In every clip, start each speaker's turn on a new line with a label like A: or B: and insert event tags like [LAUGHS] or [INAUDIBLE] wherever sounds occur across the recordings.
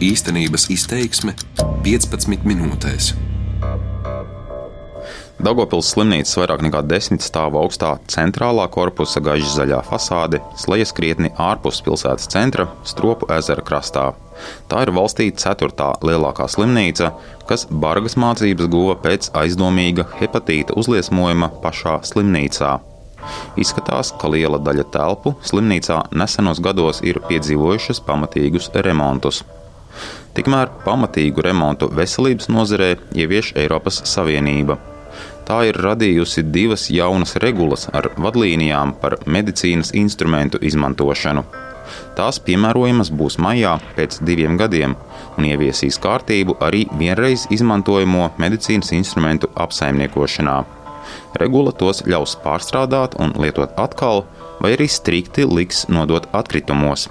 A: Īstenības izteiksme 15 minūtēs.
B: Daugopils slimnīcas vairāk nekā desmit stāvu augstā centrālā korpusa gaiša zaļā fasāde slēdzas krietni ārpus pilsētas centra, Stropu ezera krastā. Tā ir valstī ceturtā lielākā slimnīca, kas bargas mācības guva pēc aizdomīga hepatīta uzliesmojuma pašā slimnīcā. Izskatās, ka liela daļa telpu slimnīcā nesenos gados ir piedzīvojušas pamatīgus remontus. Tikmēr pamatīgu remontu veselības nozarē ievieš Eiropas Savienība tā ir radījusi divas jaunas regulas ar vadlīnijām par medicīnas instrumentu izmantošanu. Tās piemērojamas būs maijā pēc diviem gadiem un ieviesīs kārtību arī vienreiz izmantojamo medicīnas instrumentu apsaimniekošanā. Regula tos ļaus pārstrādāt un lietot atkal, vai arī strikti liks nodot atkritumos.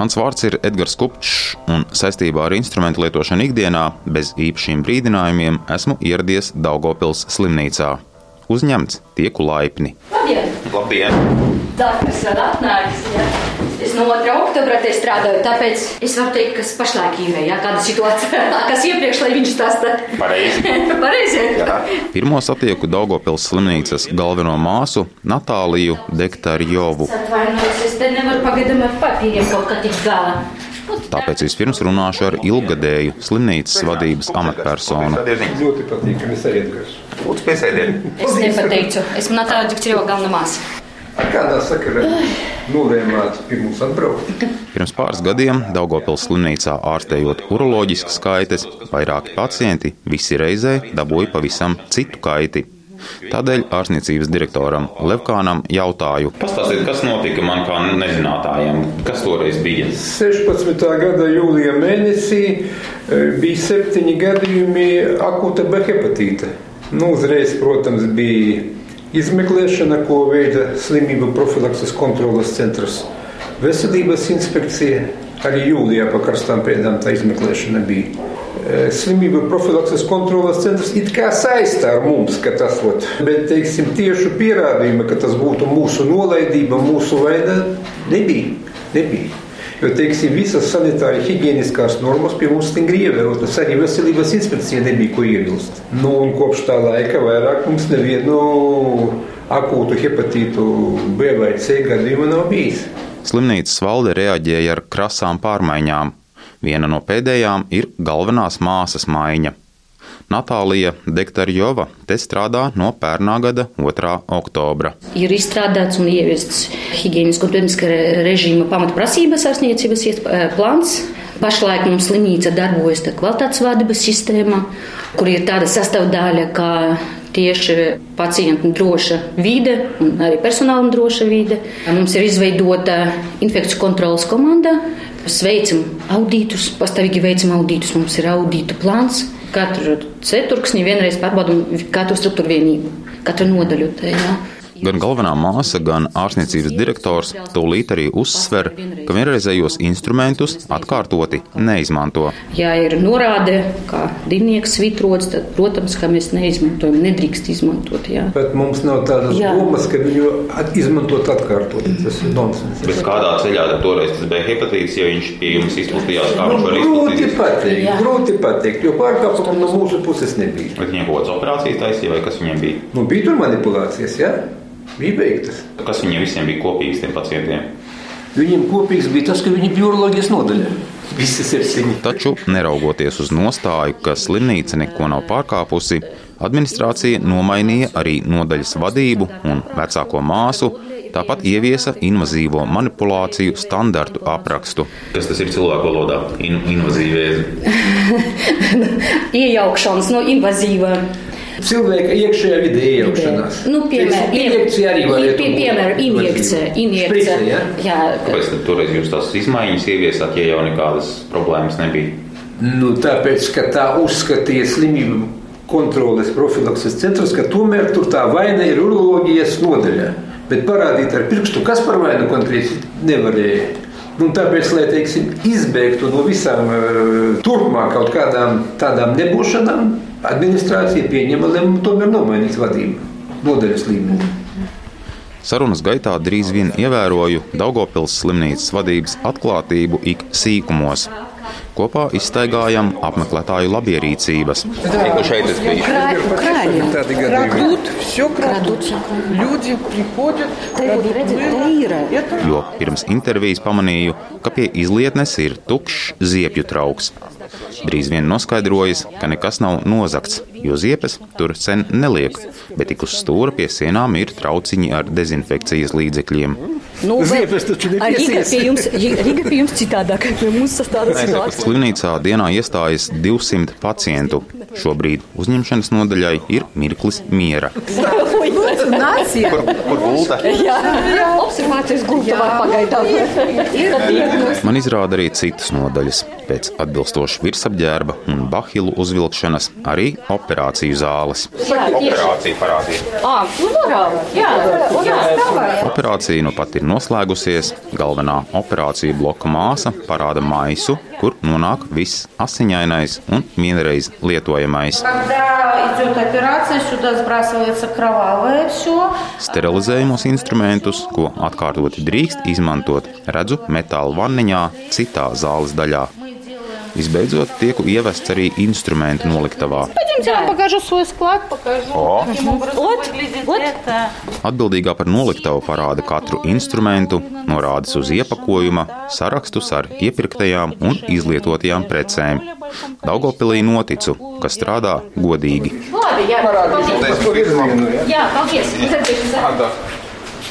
B: Mans vārds ir Edgars Kupčs, un saistībā ar instrumentu lietošanu ikdienā bez īpašiem brīdinājumiem esmu ieradies Daugopils slimnīcā. Uzņemts tieku laipni.
C: Labdien!
B: Labdien!
C: Dārgas vēl atnāks, ja? Es no 2. oktobra te strādāju, tāpēc es varu teikt, kas pašlaik ir, ja kāda situācija, [LAUGHS] kas iepriekš, lai viņš stāsta.
B: Pareizi. [LAUGHS]
C: Pareizi.
B: Pirmo satieku Daugopils slimnīcas galveno māsu Natāliju Dektarjovu.
C: Atvainojos, es te nevaru pagaidām ar papīriem kaut kā tik galā.
B: Tāpēc vispirms runāšu ar ilgadēju slimnīcas vadības amatpersonu.
D: Ļoti patīkami sajiet.
B: Lūdzu, piesēdiet!
C: Es nepateicu, esmu Natāļa Dikčereva galvenā māsa.
D: Kādā sakarā nolēmāt pie mums atbraukt?
B: Pirms pāris gadiem Daugopils slimnīcā ārstējot uroloģiskas kaites, vairāki pacienti visi reizē dabūja pavisam citu kaiti. Tādēļ ārstniecības direktoram Levkānam jautāju,
E: Pastāstiet, kas notika man kā nezinātājam? Kas toreiz bija?
D: 16. gada jūlijā mēnesī e, bija septiņi gadījumi akūta B hepatīta. Nu, uzreiz, protams, bija izmeklēšana, ko veida slimību profilakses kontrolas centrs. Veselības inspekcija arī jūlijā pa karstām pēdām tā izmeklēšana bija. E, Slimību profilakses kontrolas centrs it kā saistā ar mums, ka tas ot, bet, teiksim, tieši pierādījumi, ka tas būtu mūsu nolaidība, mūsu vaina, nebija. nebija. Jo, teiksim, visas sanitāri higieniskās normas pie mums stingri ievērotas. Arī veselības inspekcija nebija ko iebilst. Nu, un kopš tā laika vairāk mums nevienu akūtu hepatītu B vai C gadījumu nav bijis.
B: Slimnīcas valde reaģēja ar krasām pārmaiņām. Viena no pēdējām ir galvenās māsas maiņa. Natālija Dektarjova te strādā no pērnā gada 2. oktobra.
C: Ir izstrādāts un ieviests higiēnisko un tehniskā režīma pamatprasības ārstniecības eh, plāns. Pašlaik mums slimnīca darbojas tā kvalitātes vadības sistēma, kur ir tāda sastāvdaļa, kā tieši pacientu droša vide un arī personāla droša vide. Mums ir izveidota infekciju kontrolas komanda. Mēs veicam auditus, pastāvīgi veicam auditus. Mums ir auditu plāns. Katru ceturksni vienreiz pārbaudām katru struktūru vienību, katru nodaļu. Te, jā.
B: Gan galvenā māsa, gan ārstniecības direktors tūlīt arī uzsver, ka vienreizējos instrumentus atkārtoti neizmanto.
C: Ja ir norāde, kā dīnieks svitrots, tad, protams, ka mēs neizmantojam, nedrīkst izmantot. Jā.
D: Bet mums nav tādas
C: Jā.
D: domas, ka viņu izmantot atkārtot. Tas ir nonsens.
E: Bet kādā ceļā tad toreiz tas bija hepatīts, ja viņš pie jums izplatījās, kā
D: Nu,
E: viņš var
D: grūti
E: izplatīties?
D: pateikt,
C: Jā.
D: grūti pateikt, jo pārkāpumu no mūsu puses nebija.
E: Bet viņiem kaut kādas operācijas taisīja, vai kas viņiem bija?
D: Nu, bija tur manipulācijas, jā, bija beigtas.
E: Kas viņiem visiem bija kopīgs tiem pacientiem?
D: Viņiem kopīgs bija tas, ka viņi bija uroloģijas septiņi.
B: Taču, neraugoties uz nostāju, ka slimnīca neko nav pārkāpusi, administrācija nomainīja arī nodaļas vadību un vecāko māsu, tāpat ieviesa invazīvo manipulāciju standartu aprakstu.
E: Kas tas ir cilvēku valodā? In invazīvie. [LAUGHS]
C: Iejaukšanās, no invazīva.
D: Cilvēka iekšējā vidē iejaukšanās.
C: Nu, piemēram,
D: injekcija arī
C: pie,
D: būt
C: piemēram, injekcija. injekcija.
D: Ja?
C: Jā,
E: Kāpēc tad toreiz jūs tās izmaiņas ieviesāt, ja jau nekādas problēmas nebija?
D: Nu, tāpēc, ka tā uzskatīja slimību kontroles profilakses centrs, ka tomēr tur tā vaina ir uroloģijas nodaļā. Bet parādīt ar pirkstu, kas par vainu konkrēti nevarēja. Nu, tāpēc, lai teiksim, izbēgtu no visām uh, turpmāk kaut kādām tādām nebūšanām, administrācija pieņēma lēmumu tomēr nomainīt vadību nodaļas līmenī.
B: Sarunas gaitā drīz vien ievēroju Daugopils slimnīcas vadības atklātību ik sīkumos. Kopā iztaigājam apmeklētāju labierīcības.
E: Šeit es biju.
D: Tādi gadījumi.
B: Jo pirms intervijas pamanīju, ka pie izlietnes ir tukšs ziepju trauks. Drīz vien noskaidrojas, ka nekas nav nozagts, jo ziepes tur sen neliek, bet tik uz stūra pie sienām ir trauciņi ar dezinfekcijas līdzekļiem.
F: Nu,
G: Ziepes taču nepiesies.
F: Rīga pie jums citādāk, pie mums tas tāda situācija.
B: Slimnīcā dienā iestājas 200 pacientu. Šobrīd uzņemšanas nodaļai ir mirklis miera. [LAUGHS]
G: Observācija.
E: Kur, kur gulta?
F: Jā, jā. observācijas gulta var pagaidām. Ir, ir.
B: Man izrāda arī citas nodaļas. Pēc atbilstoša virsapģērba un bahilu uzvilkšanas arī operāciju zāles.
E: Jā, operācija parādīja.
C: À, nu morāli. Jā, jā,
B: operācija nu pat ir noslēgusies. Galvenā operācija bloka māsa parāda maisu, kur nonāk viss asiņainais un vienreiz lietojamais. Padā!
H: Когда идет операция, сюда сбрасывается кровавое все.
B: Sterilizējumos instrumentus, ko atkārtoti drīkst izmantot, redzu metāla vanniņā, citā zāles daļā. Visbeidzot, tieku ievests arī instrumentu noliktavā.
H: Пойдемте, я вам покажу свой склад, покажу, каким образом
F: Вот,
H: выглядит
F: вот.
H: это.
B: Atbildīgā par noliktavu parāda katru instrumentu, norādes uz iepakojuma, sarakstus ar iepirktajām un izlietotajām precēm. Daugopilī noticu, ka strādā godīgi.
C: Labi, jā. Paldies. Jā, paldies.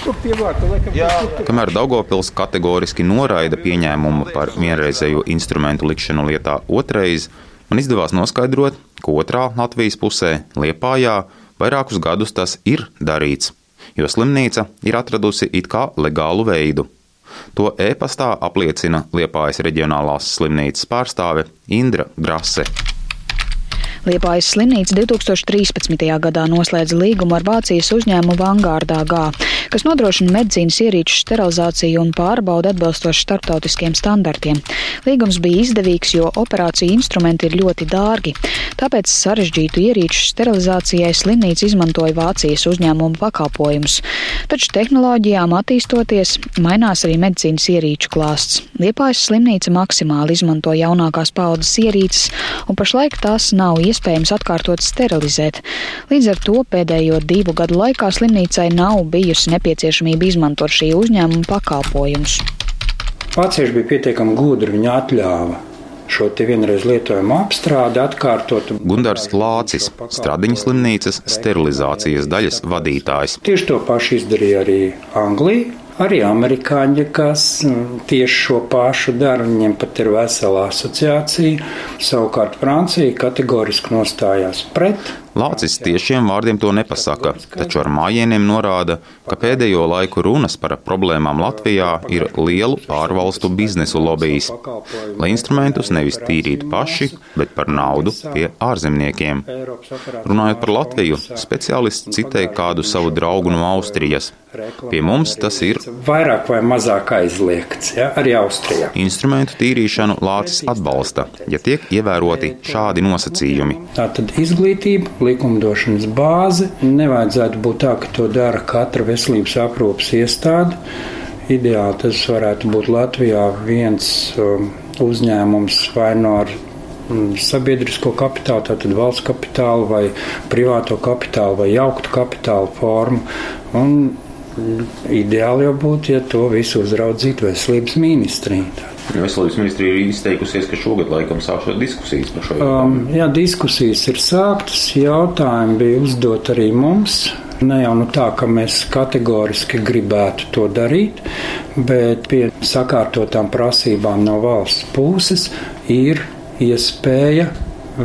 B: Kamēr Daugopils kategoriski noraida pieņēmumu par vienreizējo instrumentu likšanu lietā otrais, man izdevās noskaidrot, ka otrā Latvijas pusē, Liepājā, vairākus gadus tas ir darīts, jo slimnīca ir atradusi it kā legālu veidu. To e-pastā apliecina Liepājas reģionālās slimnīcas pārstāve Indra Grase.
I: Liepājas slimnīca 2013. gadā noslēdza līgumu ar Vācijas uzņēmumu Vanguardā G, kas nodrošina medicīnas ieroču sterilizāciju un pārbaudu atbilstoši starptautiskiem standartiem. Līgums bija izdevīgs, jo operāciju instrumenti ir ļoti dārgi. Tāpēc sarežģītu ierīču sterilizācijai slimnīca izmantoja Vācijas uzņēmumu pakalpojumus. Taču tehnoloģijām attīstoties, mainās arī medicīnas ierīču klāsts. Liepājas slimnīca maksimāli izmanto jaunākās paudzes ierīces, un pašlaik tās nav iespējams atkārtot sterilizēt. Līdz ar to pēdējo divu gadu laikā slimnīcai nav bijusi nepieciešamība izmantot šī uzņēmuma pakalpojumus.
J: Vācieši bija pietiekami gudri, viņi atļāva šo te vienreiz lietojumu apstrādi atkārtot.
B: Gundars Lācis, Stradiņas slimnīcas sterilizācijas daļas vadītājs.
J: Tieši to pašu izdarīja arī Anglija. Arī amerikāņi, kas mm, tieši šo pašu dara, viņiem pat ir vesela asociācija. Savukārt Francija kategoriski nostājās pret.
B: Lācis tiešiem vārdiem to nepasaka, taču ar mājieniem norāda, ka pēdējo laiku runas par problēmām Latvijā ir lielu ārvalstu biznesu lobbyis, lai instrumentus nevis tīrītu paši, bet par naudu pie ārzemniekiem. Runājot par Latviju, speciālists citēja kādu savu draugu no Austrijas. Pie mums tas ir
J: Vairāk vai mazāk aizliegts, ja, arī Austrijā.
B: instrumentu tīrīšanu Lācis atbalsta, ja tiek ievēroti šādi nosacījumi.
J: Tātad izglītība, likumdošanas bāze. Nevajadzētu būt tā, ka to dara katra veselības aprūpas iestāde. Ideāli tas varētu būt Latvijā viens um, uzņēmums vai no ar mm, sabiedrisko kapitālu, tātad valsts kapitālu vai privāto kapitālu vai jauktu kapitālu formu. Un ideāli jau būtu, ja to visu uzraudzītu veselības ministrija.
E: Veselības ministrija ir izteikusies, ka šogad laikam sākšot diskusijas par šo
J: Um,
E: jautājumu.
J: jā, diskusijas ir sāktas, jautājumi bija uzdot arī mums. Ne jau nu tā, ka mēs kategoriski gribētu to darīt, bet pie sakārtotām prasībām no valsts puses ir iespēja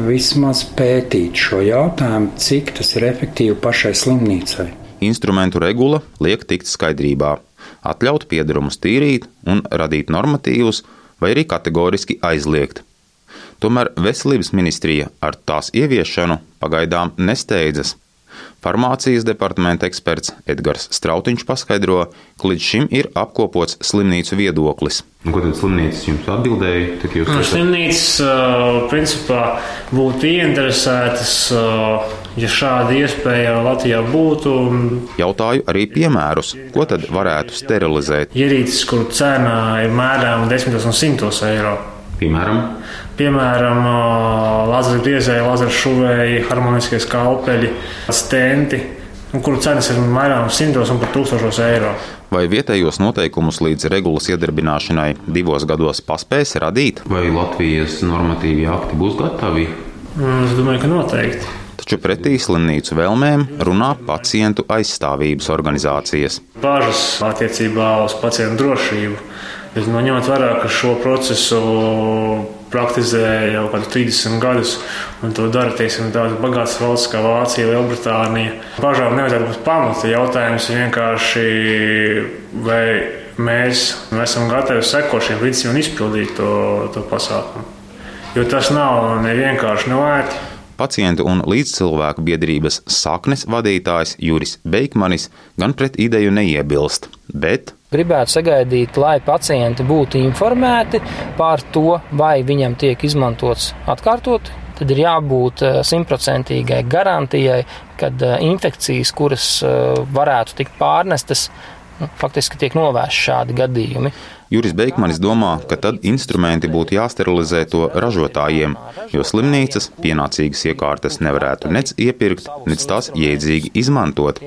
J: vismaz pētīt šo jautājumu, cik tas ir efektīvi pašai slimnīcai.
B: Instrumentu regula liek tikt skaidrībā, atļaut piedarumus tīrīt un radīt normatīvus, vai arī kategoriski aizliegt. Tomēr veselības ministrija ar tās ieviešanu pagaidām nesteidzas. Farmācijas departamenta eksperts Edgars Strautiņš paskaidro, ka līdz šim ir apkopots slimnīcu viedoklis.
E: Un Ko tad slimnīcas jums atbildēja? Jūs
K: Nu, Slimnīcas principā būtu ieinteresētas, ja šāda iespēja Latvijā būtu.
B: Jautāju arī piemērus, ko tad varētu sterilizēt.
K: Ierīces, kuru cena ir mērām desmitos un simtos eiro.
E: Piemēram,
K: Piemēram Latvijas griezēji, Latvijas šuvēji, harmoniskie skalpeļi, stenti, kuru cenas ir vairāk simtos un pat tūkstošos eiro.
B: Vai vietējos noteikumus līdz regulas iedarbināšanai divos gados paspēs radīt?
E: Vai Latvijas normatīvi akti būs gatavi?
K: Es domāju, ka noteikti.
B: Taču pretī slimnīcu vēlmēm runā pacientu aizstāvības organizācijas.
K: Bažas attiecībā uz pacientu drošību. Bet, no ņemot vērā, ka šo procesu praktizē jau kādu 30 gadus, un to dara teiksim, tādas bagātas valsts kā Vācija, Lielbritānija. Bažām nevajadzētu būt pamata. Jautājums vienkārši, vai mēs esam gatavi sekot šiem līdzekļiem un izpildīt to, to pasākumu. Jo tas nav nevienkārši nevērti.
B: Pacientu un līdzcilvēku biedrības saknes vadītājs Juris Beigmanis gan pret ideju neiebilst, bet
L: Gribētu sagaidīt, lai pacienti būtu informēti par to, vai viņam tiek izmantots atkārtot. Tad ir jābūt simtprocentīgai garantijai, ka infekcijas, kuras varētu tikt pārnestas, faktiski tiek novērsti šādi gadījumi.
B: Juris Beigmanis domā, ka tad instrumenti būtu jāsterilizē to ražotājiem, jo slimnīcas pienācīgas iekārtas nevarētu nec iepirkt, nec tās jēdzīgi izmantot.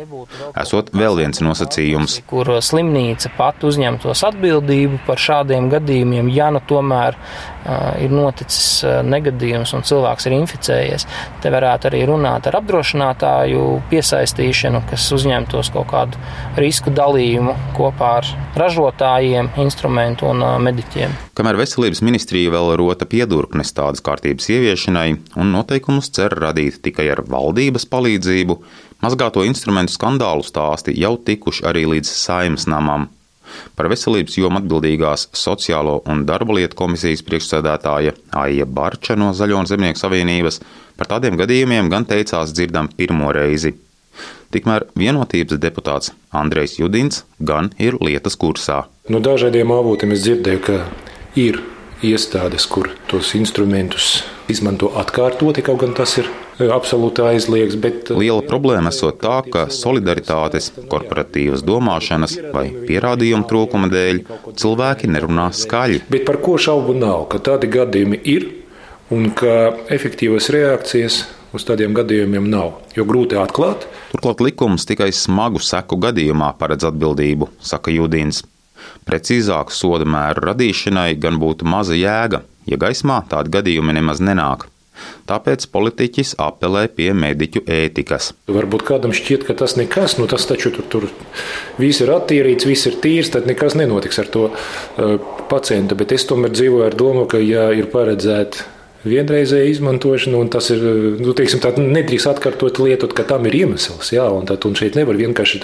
B: Esot vēl viens nosacījums,
L: kur slimnīca pat uzņemtos atbildību par šādiem gadījumiem, ja nu tomēr uh, ir noticis negadījums un cilvēks ir inficējies. Te varētu arī runāt ar apdrošinātāju piesaistīšanu, kas uzņemtos kaut kādu risku dalījumu kopā ar ražotājiem, instrumentiem instrumentu un mediķiem.
B: Kamēr veselības ministrija vēl rota piedurknes tādas kārtības ieviešanai un noteikumus cer radīt tikai ar valdības palīdzību, mazgāto instrumentu skandālu stāsti jau tikuši arī līdz saimas namam. Par veselības jomu atbildīgās Sociālo un darba lietu komisijas priekšsēdētāja Aija Barča no Zaļo un Zemnieku savienības par tādiem gadījumiem gan teicās dzirdam pirmo reizi. Tikmēr vienotības deputāts Andrejs Judins gan ir lietas kursā.
M: No dažādiem avotiem es dzirdēju, ka ir iestādes, kur tos instrumentus izmanto atkārtoti, kaut gan tas ir e, absolūti aizliegts. Bet...
B: E, Liela problēma esot tā, ka solidaritātes, korporatīvas domāšanas vai pierādījumu trūkuma dēļ cilvēki nerunā skaļi.
M: Bet par ko šaubu nav, ka tādi gadījumi ir un ka efektīvas reakcijas uz tādiem gadījumiem nav, jo grūti atklāt.
B: Turklāt likums tikai smagu seku gadījumā paredz atbildību, saka Judins. Precīzāku soda mēru radīšanai gan būtu maza jēga, ja gaismā tādi gadījumi nemaz nenāk. Tāpēc politiķis apelē pie mediķu ētikas.
M: Varbūt kādam šķiet, ka tas nekas, nu tas taču tur, tur viss ir attīrīts, viss ir tīrs, tad nekas nenotiks ar to uh, pacientu. Bet es tomēr dzīvoju ar domu, ka ja ir paredzēta vienreizēja izmantošana, un tas ir, nu, teiksim, tā nedrīkst atkārtot lietot, ka tam ir iemesls, jā, un tad un šeit nevar vienkārši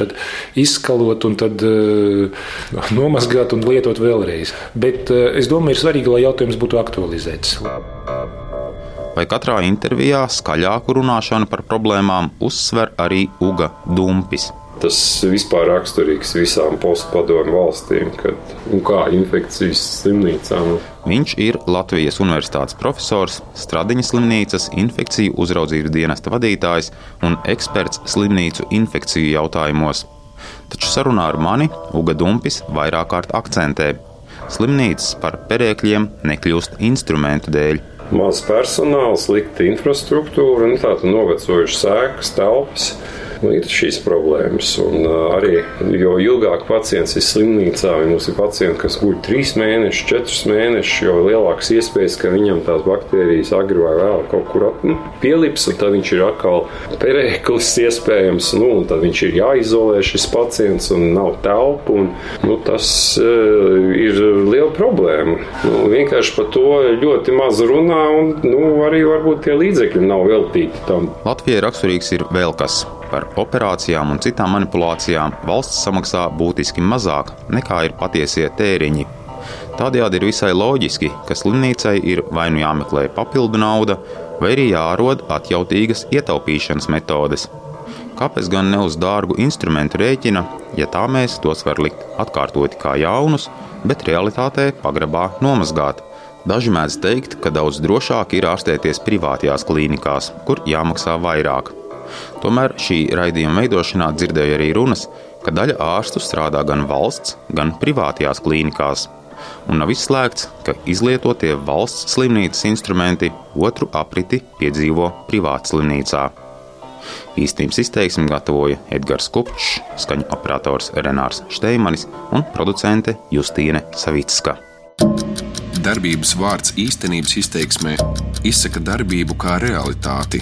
M: izskalot un tad uh, nomazgāt un lietot vēlreiz. Bet uh, es domāju, ir svarīgi, lai jautājums būtu aktualizēts.
B: Vai katrā intervijā skaļāku runāšanu par problēmām uzsver arī Uga Dumpis.
N: Tas vispār raksturīgs visām postpadomu valstīm, kad un kā infekcijas slimnīcām.
B: Viņš ir Latvijas Universitātes profesors, Stradiņas slimnīcas infekciju uzraudzības dienesta vadītājs un eksperts slimnīcu infekciju jautājumos. Taču sarunā ar mani Uga Dumpis vairāk kārt akcentē, slimnīcas par perēkļiem nekļūst instrumentu dēļ.
N: Maz personāla, slikta infrastruktūra, nu, tāda novecojuša sēkas, telpas nu, ir šīs problēmas. Un, arī jo ilgāk pacients ir slimnīcā, vai mums ir pacienti, kas guļ 3 mēnešus, 4 mēnešus, jo lielākas iespējas, ka viņam tās baktērijas agri vai vēl kaut kur nu, pielips, un tad viņš ir atkal perēklis iespējams, nu, un tad viņš ir jāizolē šis pacients un nav telpu. Un, nu, tas uh, ir liela problēma. Nu, vienkārši par to ļoti maz runā, un nu, arī varbūt tie līdzekļi nav veltīti tam.
B: Latvijai raksturīgs ir vēl kas Par operācijām un citām manipulācijām valsts samaksā būtiski mazāk nekā ir patiesie tēriņi. Tādējādi ir visai loģiski, ka slimnīcai ir vai nu jāmeklē papildu nauda, vai arī jārod atjautīgas ietaupīšanas metodes. Kāpēc gan ne uz dārgu instrumentu rēķina, ja tā mēs tos var likt atkārtoti kā jaunus, bet realitātē pagrabā nomazgāt? Daži mēdz teikt, ka daudz drošāk ir ārstēties privātajās klīnikās, kur jāmaksā vairāk. Tomēr šī raidījuma veidošanā dzirdēju arī runas, ka daļa ārstu strādā gan valsts, gan privātajās klīnikās. un nav izslēgts, ka izlietotie valsts slimnīcas instrumenti otru apriti piedzīvo privātu slimnīcā. Īstības izteiksmi gatavoja Edgars Kupčs, skaņu operators Renārs Šteimanis un producente Justīne Savicka.
M: Darbības vārds īstenības izteiksmē izsaka darbību kā realitāti.